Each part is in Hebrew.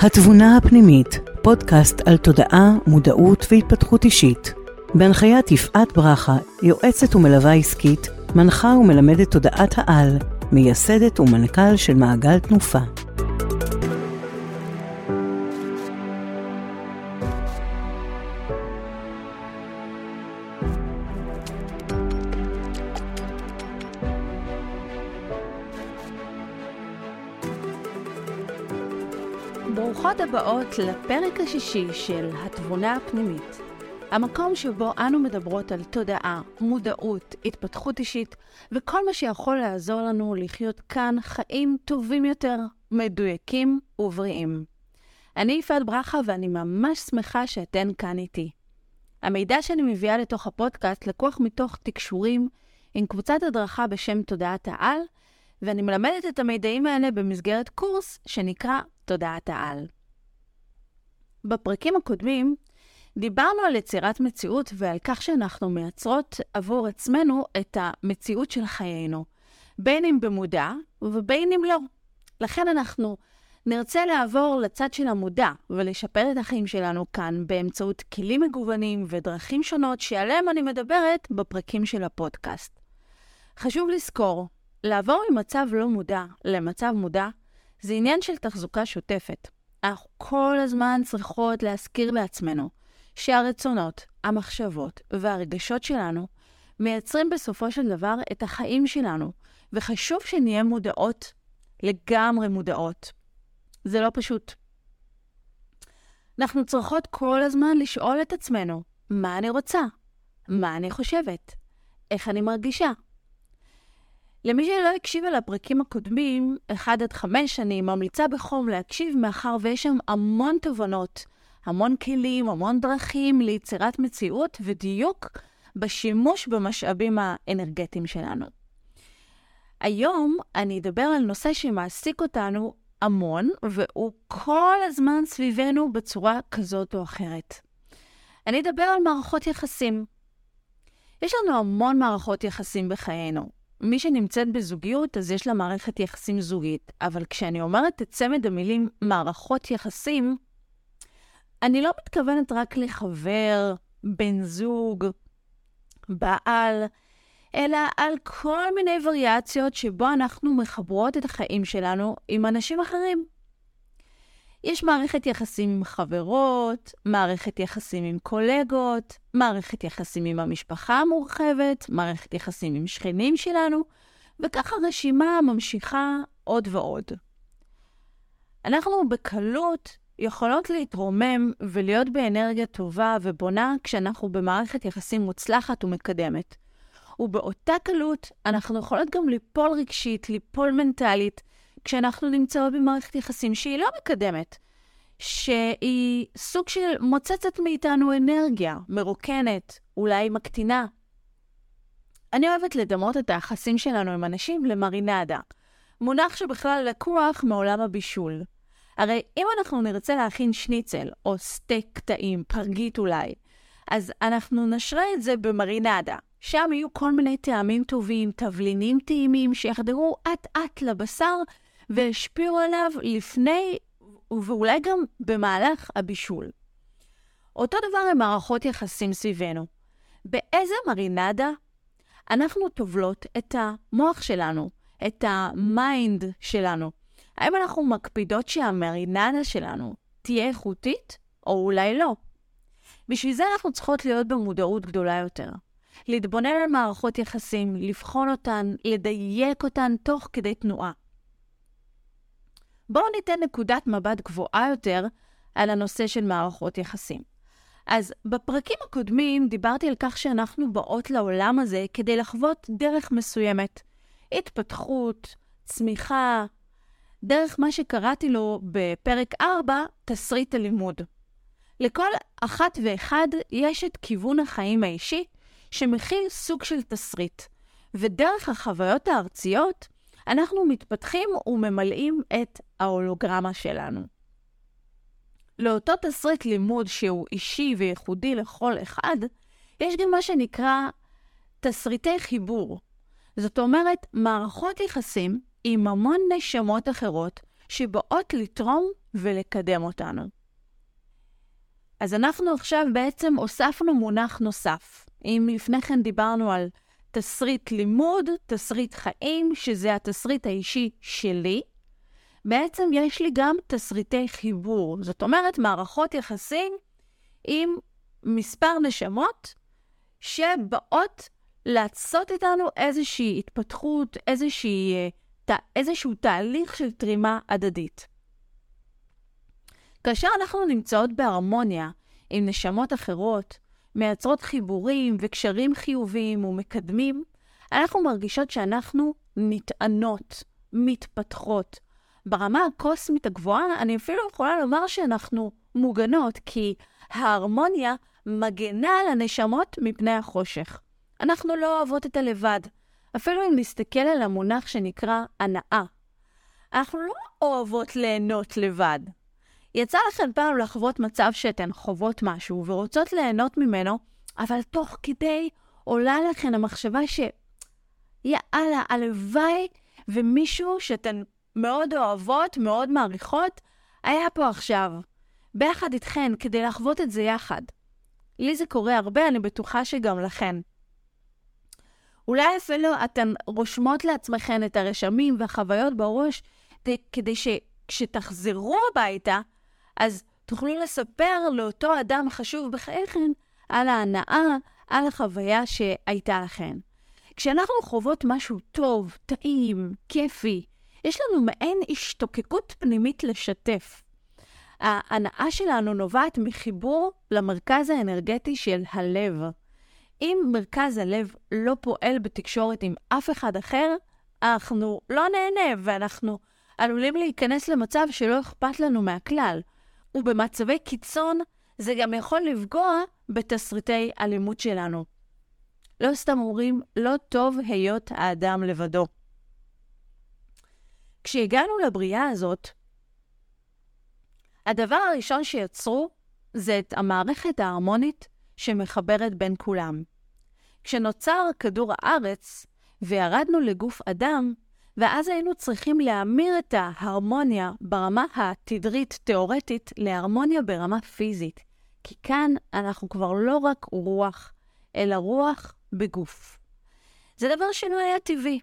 התבונה הפנימית, פודקאסט על תודעה, מודעות והתפתחות אישית. בהנחיית יפעת ברכה, יועצת ומלווה עסקית, מנחה ומלמדת תודעת העל, מייסדת ומנכ"ל של מעגל תנופה. לפרק השישי של התבונה הפנימית, המקום שבו אנו מדברות על תודעה, מודעות, התפתחות אישית וכל מה שיכול לעזור לנו לחיות כאן חיים טובים יותר, מדויקים ובריאים. אני יפעת ברכה ואני ממש שמחה שאתן כאן איתי. המידע שאני מביאה לתוך הפודקאסט לקוח מתוך תקשורים עם קבוצת הדרכה בשם תודעת העל, ואני מלמדת את המידעים האלה במסגרת קורס שנקרא תודעת העל. בפרקים הקודמים דיברנו על יצירת מציאות ועל כך שאנחנו מייצרות עבור עצמנו את המציאות של חיינו, בין אם במודע ובין אם לא. לכן אנחנו נרצה לעבור לצד של המודע ולשפר את החיים שלנו כאן באמצעות כלים מגוונים ודרכים שונות שעליהם אני מדברת בפרקים של הפודקאסט. חשוב לזכור, לעבור ממצב לא מודע למצב מודע זה עניין של תחזוקה שוטפת. אנחנו כל הזמן צריכות להזכיר לעצמנו שהרצונות, המחשבות והרגשות שלנו מייצרים בסופו של דבר את החיים שלנו, וחשוב שנהיה מודעות, לגמרי מודעות. זה לא פשוט. אנחנו צריכות כל הזמן לשאול את עצמנו, מה אני רוצה? מה אני חושבת? איך אני מרגישה? למי שלא הקשיב על הפרקים הקודמים, 1 עד 5, אני ממליצה בחום להקשיב, מאחר ויש שם המון תובנות, המון כלים, המון דרכים ליצירת מציאות ודיוק בשימוש במשאבים האנרגטיים שלנו. היום אני אדבר על נושא שמעסיק אותנו המון, והוא כל הזמן סביבנו בצורה כזאת או אחרת. אני אדבר על מערכות יחסים. יש לנו המון מערכות יחסים בחיינו. מי שנמצאת בזוגיות, אז יש לה מערכת יחסים זוגית. אבל כשאני אומרת את צמד המילים מערכות יחסים, אני לא מתכוונת רק לחבר, בן זוג, בעל, אלא על כל מיני וריאציות שבו אנחנו מחברות את החיים שלנו עם אנשים אחרים. יש מערכת יחסים עם חברות, מערכת יחסים עם קולגות, מערכת יחסים עם המשפחה המורחבת, מערכת יחסים עם שכנים שלנו, וכך הרשימה ממשיכה עוד ועוד. אנחנו בקלות יכולות להתרומם ולהיות באנרגיה טובה ובונה כשאנחנו במערכת יחסים מוצלחת ומקדמת. ובאותה קלות אנחנו יכולות גם ליפול רגשית, ליפול מנטלית, כשאנחנו נמצאות במערכת יחסים שהיא לא מקדמת, שהיא סוג של מוצצת מאיתנו אנרגיה, מרוקנת, אולי מקטינה. אני אוהבת לדמות את היחסים שלנו עם אנשים למרינדה, מונח שבכלל לקוח מעולם הבישול. הרי אם אנחנו נרצה להכין שניצל, או סטייק טעים, פרגית אולי, אז אנחנו נשרה את זה במרינדה. שם יהיו כל מיני טעמים טובים, תבלינים טעימים שיחדרו אט-אט לבשר והשפיעו עליו לפני ואולי גם במהלך הבישול. אותו דבר עם מערכות יחסים סביבנו. באיזה מרינדה אנחנו טובלות את המוח שלנו, את ה mind שלנו? האם אנחנו מקפידות שהמרינדה שלנו תהיה איכותית, או אולי לא? בשביל זה אנחנו צריכות להיות במודעות גדולה יותר. להתבונן על מערכות יחסים, לבחון אותן, לדייק אותן תוך כדי תנועה. בואו ניתן נקודת מבט גבוהה יותר על הנושא של מערכות יחסים. אז בפרקים הקודמים דיברתי על כך שאנחנו באות לעולם הזה כדי לחוות דרך מסוימת. התפתחות, צמיחה, דרך מה שקראתי לו בפרק 4, תסריט הלימוד. לכל אחת ואחד יש את כיוון החיים האישי שמכיל סוג של תסריט, ודרך החוויות הארציות אנחנו מתפתחים וממלאים את ההולוגרמה שלנו. לאותו תסריט לימוד שהוא אישי וייחודי לכל אחד, יש גם מה שנקרא תסריטי חיבור. זאת אומרת, מערכות יחסים עם המון נשמות אחרות שבאות לתרום ולקדם אותנו. אז אנחנו עכשיו בעצם הוספנו מונח נוסף. אם לפני כן דיברנו על תסריט לימוד, תסריט חיים, שזה התסריט האישי שלי, בעצם יש לי גם תסריטי חיבור. זאת אומרת, מערכות יחסים עם מספר נשמות שבאות לעשות איתנו איזושהי התפתחות, איזושהי, אה, איזשהו תהליך של תרימה הדדית. כאשר אנחנו נמצאות בהרמוניה עם נשמות אחרות, מייצרות חיבורים וקשרים חיוביים ומקדמים, אנחנו מרגישות שאנחנו נטענות, מתפתחות. ברמה הקוסמית הגבוהה, אני אפילו יכולה לומר שאנחנו מוגנות, כי ההרמוניה מגנה על הנשמות מפני החושך. אנחנו לא אוהבות את הלבד. אפילו אם נסתכל על המונח שנקרא הנאה. אנחנו לא אוהבות ליהנות לבד. יצא לכם פעם לחוות מצב שאתן חוות משהו ורוצות ליהנות ממנו, אבל תוך כדי עולה לכן המחשבה ש... יאללה, הלוואי ומישהו שאתן מאוד אוהבות, מאוד מעריכות, היה פה עכשיו, ביחד איתכן, כדי לחוות את זה יחד. לי זה קורה הרבה, אני בטוחה שגם לכן. אולי אפילו אתן רושמות לעצמכן את הרשמים והחוויות בראש, כדי שכשתחזרו הביתה, אז תוכלו לספר לאותו אדם חשוב בחייכם על ההנאה, על החוויה שהייתה לכן. כשאנחנו חוות משהו טוב, טעים, כיפי, יש לנו מעין השתוקקות פנימית לשתף. ההנאה שלנו נובעת מחיבור למרכז האנרגטי של הלב. אם מרכז הלב לא פועל בתקשורת עם אף אחד אחר, אנחנו לא נהנה ואנחנו עלולים להיכנס למצב שלא אכפת לנו מהכלל. ובמצבי קיצון זה גם יכול לפגוע בתסריטי אלימות שלנו. לא סתם אומרים, לא טוב היות האדם לבדו. כשהגענו לבריאה הזאת, הדבר הראשון שיצרו זה את המערכת ההרמונית שמחברת בין כולם. כשנוצר כדור הארץ וירדנו לגוף אדם, ואז היינו צריכים להמיר את ההרמוניה ברמה התדרית-תאורטית להרמוניה ברמה פיזית. כי כאן אנחנו כבר לא רק רוח, אלא רוח בגוף. זה דבר שלא היה טבעי.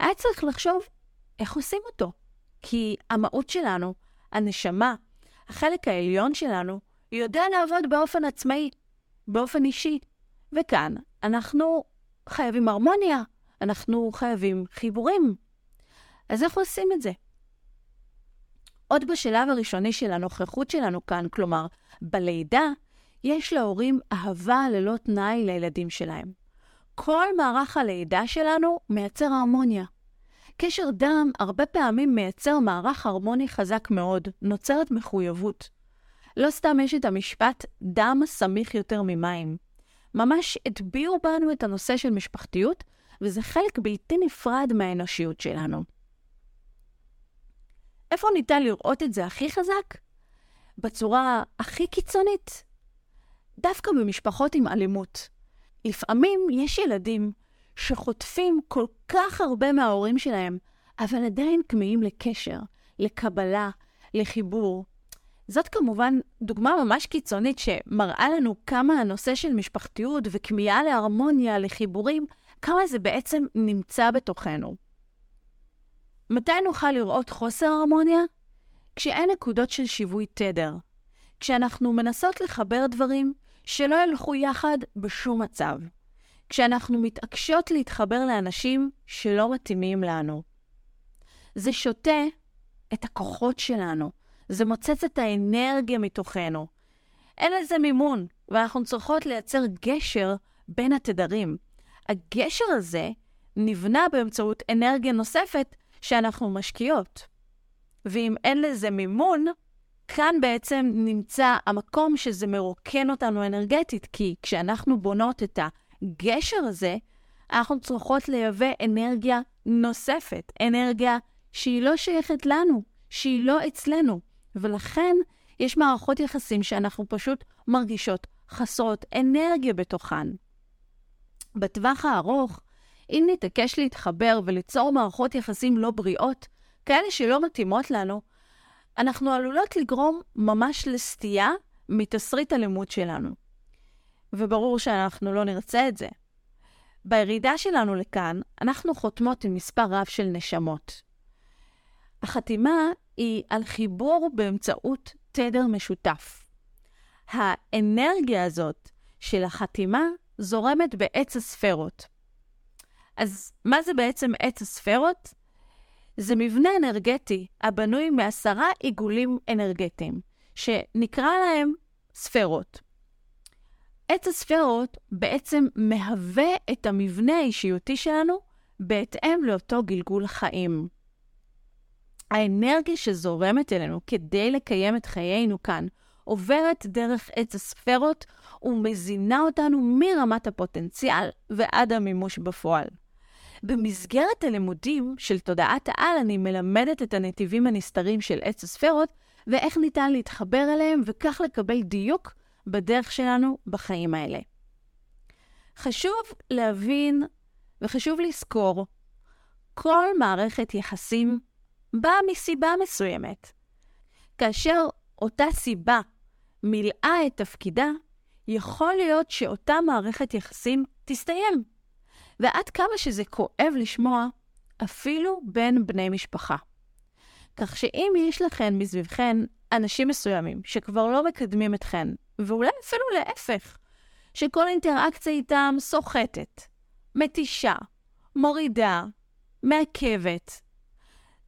היה צריך לחשוב איך עושים אותו. כי המהות שלנו, הנשמה, החלק העליון שלנו, יודע לעבוד באופן עצמאי, באופן אישי. וכאן אנחנו חייבים הרמוניה, אנחנו חייבים חיבורים. אז איך עושים את זה? עוד בשלב הראשוני של הנוכחות שלנו כאן, כלומר, בלידה, יש להורים אהבה ללא תנאי לילדים שלהם. כל מערך הלידה שלנו מייצר הרמוניה. קשר דם הרבה פעמים מייצר מערך הרמוני חזק מאוד, נוצרת מחויבות. לא סתם יש את המשפט דם סמיך יותר ממים. ממש הטביעו בנו את הנושא של משפחתיות, וזה חלק בלתי נפרד מהאנושיות שלנו. איפה ניתן לראות את זה הכי חזק? בצורה הכי קיצונית. דווקא במשפחות עם אלימות. לפעמים יש ילדים שחוטפים כל כך הרבה מההורים שלהם, אבל עדיין כמהים לקשר, לקבלה, לחיבור. זאת כמובן דוגמה ממש קיצונית שמראה לנו כמה הנושא של משפחתיות וכמיהה להרמוניה, לחיבורים, כמה זה בעצם נמצא בתוכנו. מתי נוכל לראות חוסר הרמוניה? כשאין נקודות של שיווי תדר. כשאנחנו מנסות לחבר דברים שלא ילכו יחד בשום מצב. כשאנחנו מתעקשות להתחבר לאנשים שלא מתאימים לנו. זה שותה את הכוחות שלנו, זה מוצץ את האנרגיה מתוכנו. אין לזה מימון, ואנחנו צריכות לייצר גשר בין התדרים. הגשר הזה נבנה באמצעות אנרגיה נוספת שאנחנו משקיעות. ואם אין לזה מימון, כאן בעצם נמצא המקום שזה מרוקן אותנו אנרגטית, כי כשאנחנו בונות את הגשר הזה, אנחנו צריכות לייבא אנרגיה נוספת, אנרגיה שהיא לא שייכת לנו, שהיא לא אצלנו. ולכן יש מערכות יחסים שאנחנו פשוט מרגישות חסרות אנרגיה בתוכן. בטווח הארוך, אם נתעקש להתחבר וליצור מערכות יחסים לא בריאות, כאלה שלא מתאימות לנו, אנחנו עלולות לגרום ממש לסטייה מתסריט הלימוד שלנו. וברור שאנחנו לא נרצה את זה. בירידה שלנו לכאן, אנחנו חותמות עם מספר רב של נשמות. החתימה היא על חיבור באמצעות תדר משותף. האנרגיה הזאת של החתימה זורמת בעץ הספרות. אז מה זה בעצם עץ הספרות? זה מבנה אנרגטי הבנוי מעשרה עיגולים אנרגטיים, שנקרא להם ספרות. עץ הספרות בעצם מהווה את המבנה האישיותי שלנו בהתאם לאותו גלגול חיים. האנרגיה שזורמת אלינו כדי לקיים את חיינו כאן עוברת דרך עץ הספרות ומזינה אותנו מרמת הפוטנציאל ועד המימוש בפועל. במסגרת הלימודים של תודעת העל אני מלמדת את הנתיבים הנסתרים של עץ הספרות ואיך ניתן להתחבר אליהם וכך לקבל דיוק בדרך שלנו בחיים האלה. חשוב להבין וחשוב לזכור, כל מערכת יחסים באה מסיבה מסוימת. כאשר אותה סיבה מילאה את תפקידה, יכול להיות שאותה מערכת יחסים תסתיים. ועד כמה שזה כואב לשמוע, אפילו בין בני משפחה. כך שאם יש לכן מסביבכן אנשים מסוימים שכבר לא מקדמים אתכן, ואולי אפילו להפך, שכל אינטראקציה איתם סוחטת, מתישה, מורידה, מעכבת,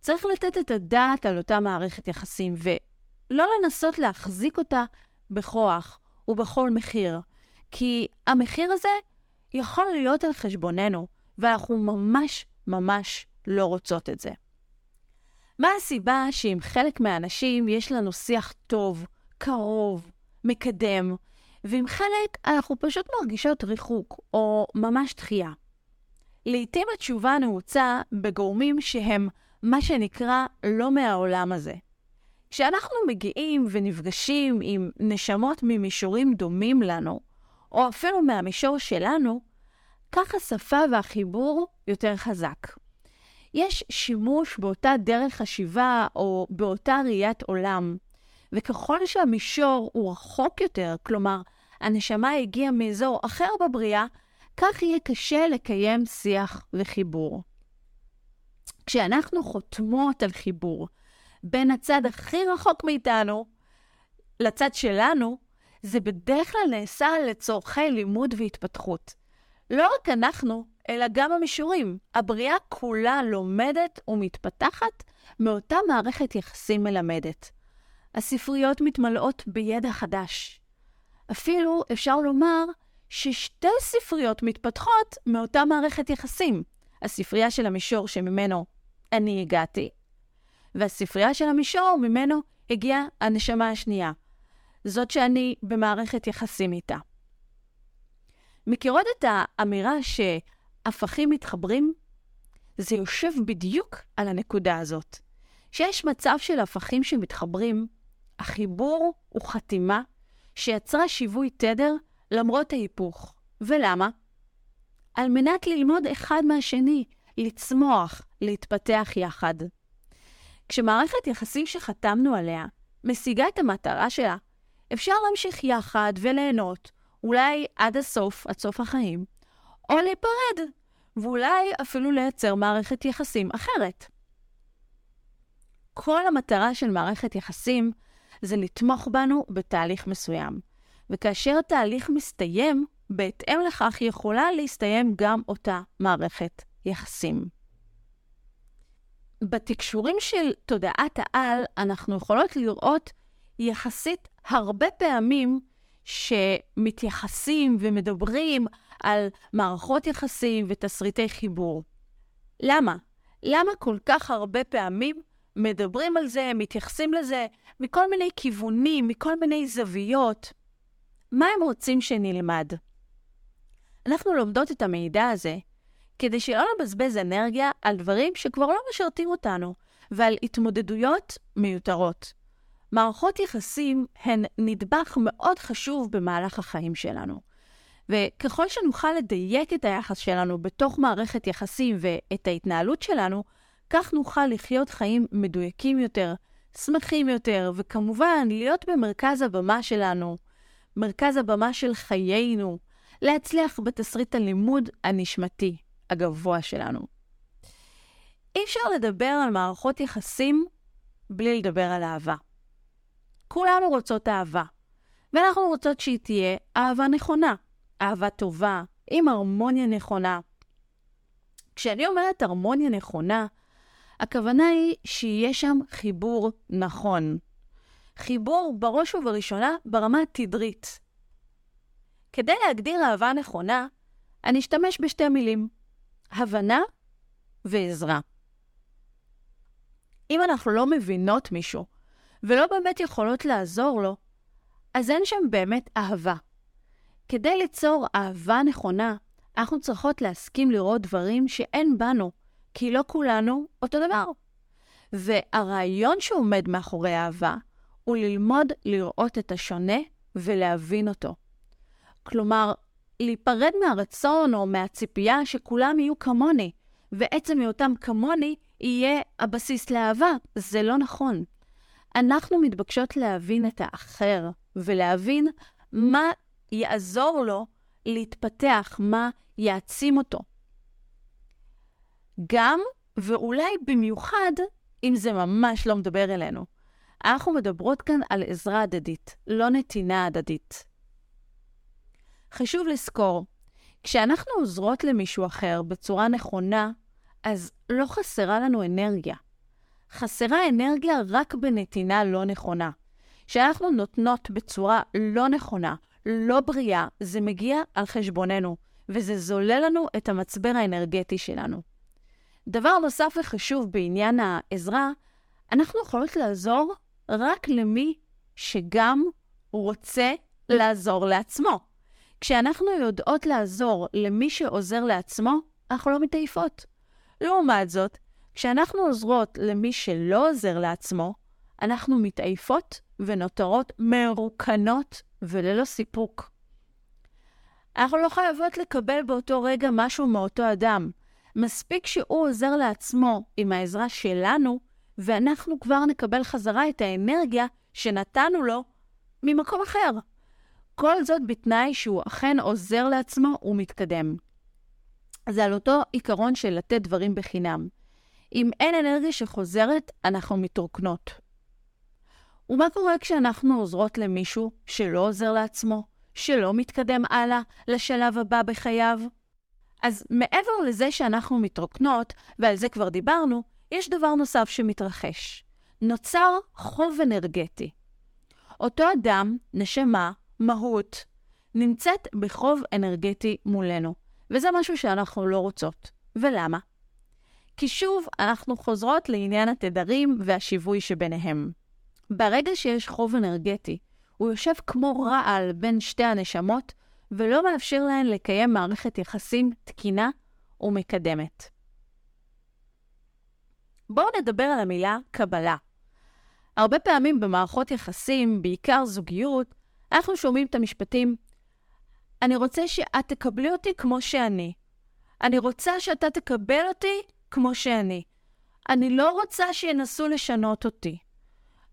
צריך לתת את הדעת על אותה מערכת יחסים, ולא לנסות להחזיק אותה בכוח ובכל מחיר, כי המחיר הזה יכול להיות על חשבוננו, ואנחנו ממש ממש לא רוצות את זה. מה הסיבה שעם חלק מהאנשים יש לנו שיח טוב, קרוב, מקדם, ועם חלק אנחנו פשוט מרגישות ריחוק או ממש דחייה? לעתים התשובה נעוצה בגורמים שהם מה שנקרא לא מהעולם הזה. כשאנחנו מגיעים ונפגשים עם נשמות ממישורים דומים לנו, או אפילו מהמישור שלנו, כך השפה והחיבור יותר חזק. יש שימוש באותה דרך חשיבה או באותה ראיית עולם, וככל שהמישור הוא רחוק יותר, כלומר, הנשמה הגיעה מאזור אחר בבריאה, כך יהיה קשה לקיים שיח וחיבור. כשאנחנו חותמות על חיבור בין הצד הכי רחוק מאיתנו לצד שלנו, זה בדרך כלל נעשה לצורכי לימוד והתפתחות. לא רק אנחנו, אלא גם המישורים. הבריאה כולה לומדת ומתפתחת מאותה מערכת יחסים מלמדת. הספריות מתמלאות בידע חדש. אפילו אפשר לומר ששתי ספריות מתפתחות מאותה מערכת יחסים. הספרייה של המישור שממנו אני הגעתי, והספרייה של המישור ממנו הגיעה הנשמה השנייה. זאת שאני במערכת יחסים איתה. מכירות את האמירה שהפכים מתחברים? זה יושב בדיוק על הנקודה הזאת. שיש מצב של הפכים שמתחברים, החיבור הוא חתימה שיצרה שיווי תדר למרות ההיפוך. ולמה? על מנת ללמוד אחד מהשני, לצמוח, להתפתח יחד. כשמערכת יחסים שחתמנו עליה משיגה את המטרה שלה, אפשר להמשיך יחד וליהנות, אולי עד הסוף, עד סוף החיים, או להיפרד, ואולי אפילו לייצר מערכת יחסים אחרת. כל המטרה של מערכת יחסים זה לתמוך בנו בתהליך מסוים, וכאשר התהליך מסתיים, בהתאם לכך יכולה להסתיים גם אותה מערכת יחסים. בתקשורים של תודעת העל, אנחנו יכולות לראות יחסית הרבה פעמים שמתייחסים ומדברים על מערכות יחסים ותסריטי חיבור. למה? למה כל כך הרבה פעמים מדברים על זה, מתייחסים לזה מכל מיני כיוונים, מכל מיני זוויות? מה הם רוצים שנלמד? אנחנו לומדות את המידע הזה כדי שלא נבזבז אנרגיה על דברים שכבר לא משרתים אותנו, ועל התמודדויות מיותרות. מערכות יחסים הן נדבך מאוד חשוב במהלך החיים שלנו. וככל שנוכל לדייק את היחס שלנו בתוך מערכת יחסים ואת ההתנהלות שלנו, כך נוכל לחיות חיים מדויקים יותר, שמחים יותר, וכמובן, להיות במרכז הבמה שלנו, מרכז הבמה של חיינו, להצליח בתסריט הלימוד הנשמתי הגבוה שלנו. אי אפשר לדבר על מערכות יחסים בלי לדבר על אהבה. כולנו רוצות אהבה, ואנחנו רוצות שהיא תהיה אהבה נכונה, אהבה טובה, עם הרמוניה נכונה. כשאני אומרת הרמוניה נכונה, הכוונה היא שיהיה שם חיבור נכון. חיבור בראש ובראשונה ברמה התדרית. כדי להגדיר אהבה נכונה, אני אשתמש בשתי מילים, הבנה ועזרה. אם אנחנו לא מבינות מישהו ולא באמת יכולות לעזור לו, אז אין שם באמת אהבה. כדי ליצור אהבה נכונה, אנחנו צריכות להסכים לראות דברים שאין בנו, כי לא כולנו אותו דבר. והרעיון שעומד מאחורי אהבה הוא ללמוד לראות את השונה ולהבין אותו. כלומר, להיפרד מהרצון או מהציפייה שכולם יהיו כמוני, ועצם היותם כמוני יהיה הבסיס לאהבה. זה לא נכון. אנחנו מתבקשות להבין את האחר, ולהבין מה יעזור לו להתפתח, מה יעצים אותו. גם, ואולי במיוחד, אם זה ממש לא מדבר אלינו. אנחנו מדברות כאן על עזרה הדדית, לא נתינה הדדית. חשוב לזכור, כשאנחנו עוזרות למישהו אחר בצורה נכונה, אז לא חסרה לנו אנרגיה. חסרה אנרגיה רק בנתינה לא נכונה. כשאנחנו נותנות בצורה לא נכונה, לא בריאה, זה מגיע על חשבוננו, וזה זולל לנו את המצבר האנרגטי שלנו. דבר נוסף וחשוב בעניין העזרה, אנחנו יכולות לעזור רק למי שגם רוצה לעזור לעצמו. כשאנחנו יודעות לעזור למי שעוזר לעצמו, אנחנו לא מתעייפות. לעומת זאת, כשאנחנו עוזרות למי שלא עוזר לעצמו, אנחנו מתעייפות ונותרות מרוקנות וללא סיפוק. אנחנו לא חייבות לקבל באותו רגע משהו מאותו אדם. מספיק שהוא עוזר לעצמו עם העזרה שלנו, ואנחנו כבר נקבל חזרה את האנרגיה שנתנו לו ממקום אחר. כל זאת בתנאי שהוא אכן עוזר לעצמו ומתקדם. זה על אותו עיקרון של לתת דברים בחינם. אם אין אנרגיה שחוזרת, אנחנו מתרוקנות. ומה קורה כשאנחנו עוזרות למישהו שלא עוזר לעצמו, שלא מתקדם הלאה לשלב הבא בחייו? אז מעבר לזה שאנחנו מתרוקנות, ועל זה כבר דיברנו, יש דבר נוסף שמתרחש. נוצר חוב אנרגטי. אותו אדם, נשמה, מהות, נמצאת בחוב אנרגטי מולנו, וזה משהו שאנחנו לא רוצות. ולמה? כי שוב, אנחנו חוזרות לעניין התדרים והשיווי שביניהם. ברגע שיש חוב אנרגטי, הוא יושב כמו רעל בין שתי הנשמות, ולא מאפשר להן לקיים מערכת יחסים תקינה ומקדמת. בואו נדבר על המילה קבלה. הרבה פעמים במערכות יחסים, בעיקר זוגיות, אנחנו שומעים את המשפטים, אני רוצה שאת תקבלי אותי כמו שאני. אני רוצה שאתה תקבל אותי כמו שאני. אני לא רוצה שינסו לשנות אותי.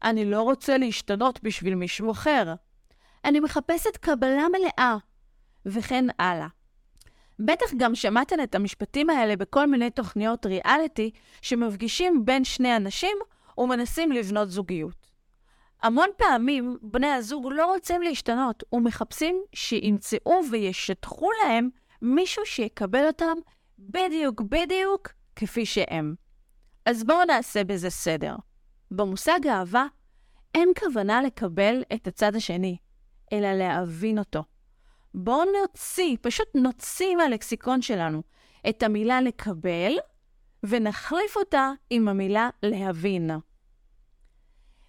אני לא רוצה להשתנות בשביל מישהו אחר. אני מחפשת קבלה מלאה, וכן הלאה. בטח גם שמעתן את המשפטים האלה בכל מיני תוכניות ריאליטי שמפגישים בין שני אנשים ומנסים לבנות זוגיות. המון פעמים בני הזוג לא רוצים להשתנות ומחפשים שימצאו וישטחו להם מישהו שיקבל אותם בדיוק בדיוק כפי שהם. אז בואו נעשה בזה סדר. במושג אהבה אין כוונה לקבל את הצד השני, אלא להבין אותו. בואו נוציא, פשוט נוציא מהלקסיקון שלנו את המילה לקבל, ונחליף אותה עם המילה להבין.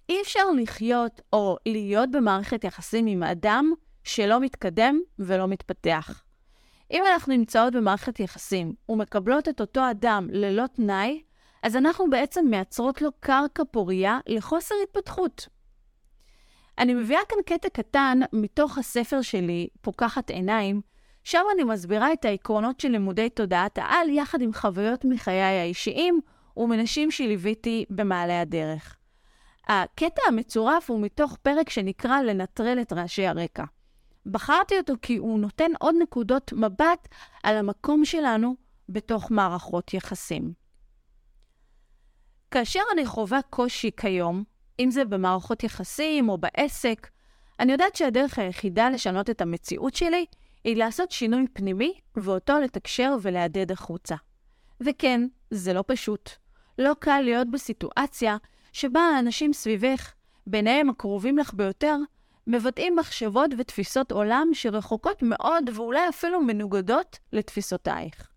אי אפשר לחיות או להיות במערכת יחסים עם אדם שלא מתקדם ולא מתפתח. אם אנחנו נמצאות במערכת יחסים ומקבלות את אותו אדם ללא תנאי, אז אנחנו בעצם מייצרות לו קרקע פורייה לחוסר התפתחות. אני מביאה כאן קטע קטן מתוך הספר שלי, פוקחת עיניים, שם אני מסבירה את העקרונות של לימודי תודעת העל יחד עם חוויות מחיי האישיים ומנשים שליוויתי במעלה הדרך. הקטע המצורף הוא מתוך פרק שנקרא לנטרל את רעשי הרקע. בחרתי אותו כי הוא נותן עוד נקודות מבט על המקום שלנו בתוך מערכות יחסים. כאשר אני חווה קושי כיום, אם זה במערכות יחסים או בעסק, אני יודעת שהדרך היחידה לשנות את המציאות שלי היא לעשות שינוי פנימי ואותו לתקשר ולהדהד החוצה. וכן, זה לא פשוט. לא קל להיות בסיטואציה שבה האנשים סביבך, ביניהם הקרובים לך ביותר, מבטאים מחשבות ותפיסות עולם שרחוקות מאוד ואולי אפילו מנוגדות לתפיסותייך.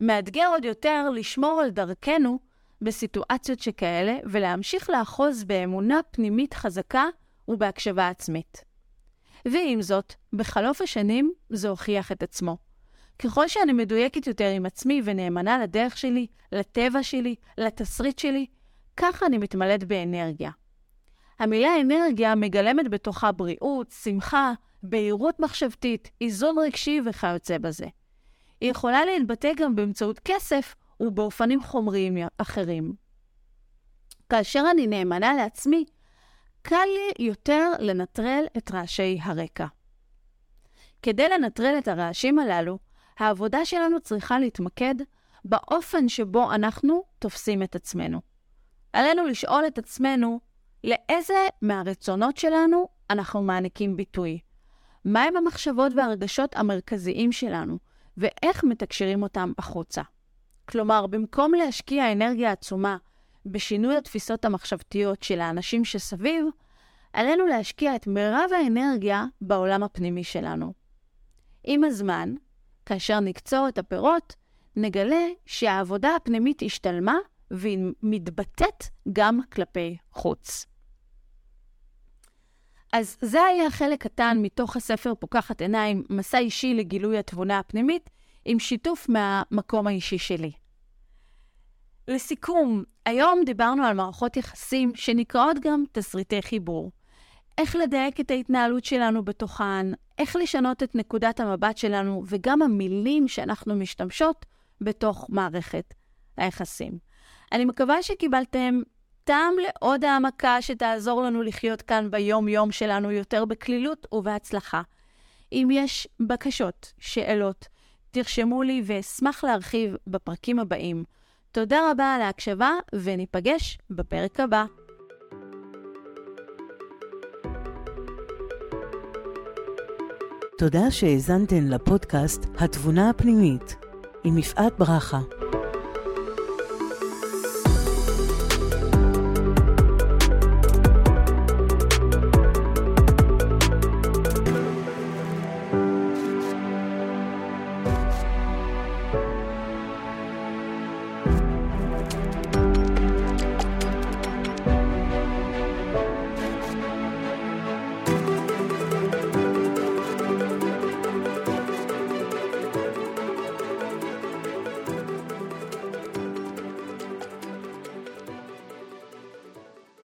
מאתגר עוד יותר לשמור על דרכנו בסיטואציות שכאלה ולהמשיך לאחוז באמונה פנימית חזקה ובהקשבה עצמית. ועם זאת, בחלוף השנים זה הוכיח את עצמו. ככל שאני מדויקת יותר עם עצמי ונאמנה לדרך שלי, לטבע שלי, לתסריט שלי, ככה אני מתמלאת באנרגיה. המילה אנרגיה מגלמת בתוכה בריאות, שמחה, בהירות מחשבתית, איזון רגשי וכיוצא בזה. היא יכולה להתבטא גם באמצעות כסף ובאופנים חומריים אחרים. כאשר אני נאמנה לעצמי, קל לי יותר לנטרל את רעשי הרקע. כדי לנטרל את הרעשים הללו, העבודה שלנו צריכה להתמקד באופן שבו אנחנו תופסים את עצמנו. עלינו לשאול את עצמנו לאיזה מהרצונות שלנו אנחנו מעניקים ביטוי. מהם המחשבות והרגשות המרכזיים שלנו, ואיך מתקשרים אותם החוצה. כלומר, במקום להשקיע אנרגיה עצומה בשינוי התפיסות המחשבתיות של האנשים שסביב, עלינו להשקיע את מירב האנרגיה בעולם הפנימי שלנו. עם הזמן, כאשר נקצור את הפירות, נגלה שהעבודה הפנימית השתלמה והיא מתבטאת גם כלפי חוץ. אז זה היה חלק קטן מתוך הספר פוקחת עיניים, מסע אישי לגילוי התבונה הפנימית, עם שיתוף מהמקום האישי שלי. לסיכום, היום דיברנו על מערכות יחסים שנקראות גם תסריטי חיבור. איך לדייק את ההתנהלות שלנו בתוכן, איך לשנות את נקודת המבט שלנו וגם המילים שאנחנו משתמשות בתוך מערכת היחסים. אני מקווה שקיבלתם טעם לעוד העמקה שתעזור לנו לחיות כאן ביום-יום שלנו יותר בקלילות ובהצלחה. אם יש בקשות, שאלות, תרשמו לי ואשמח להרחיב בפרקים הבאים. תודה רבה על ההקשבה, וניפגש בפרק הבא. תודה שהאזנתן לפודקאסט התבונה הפנימית עם יפעת ברכה.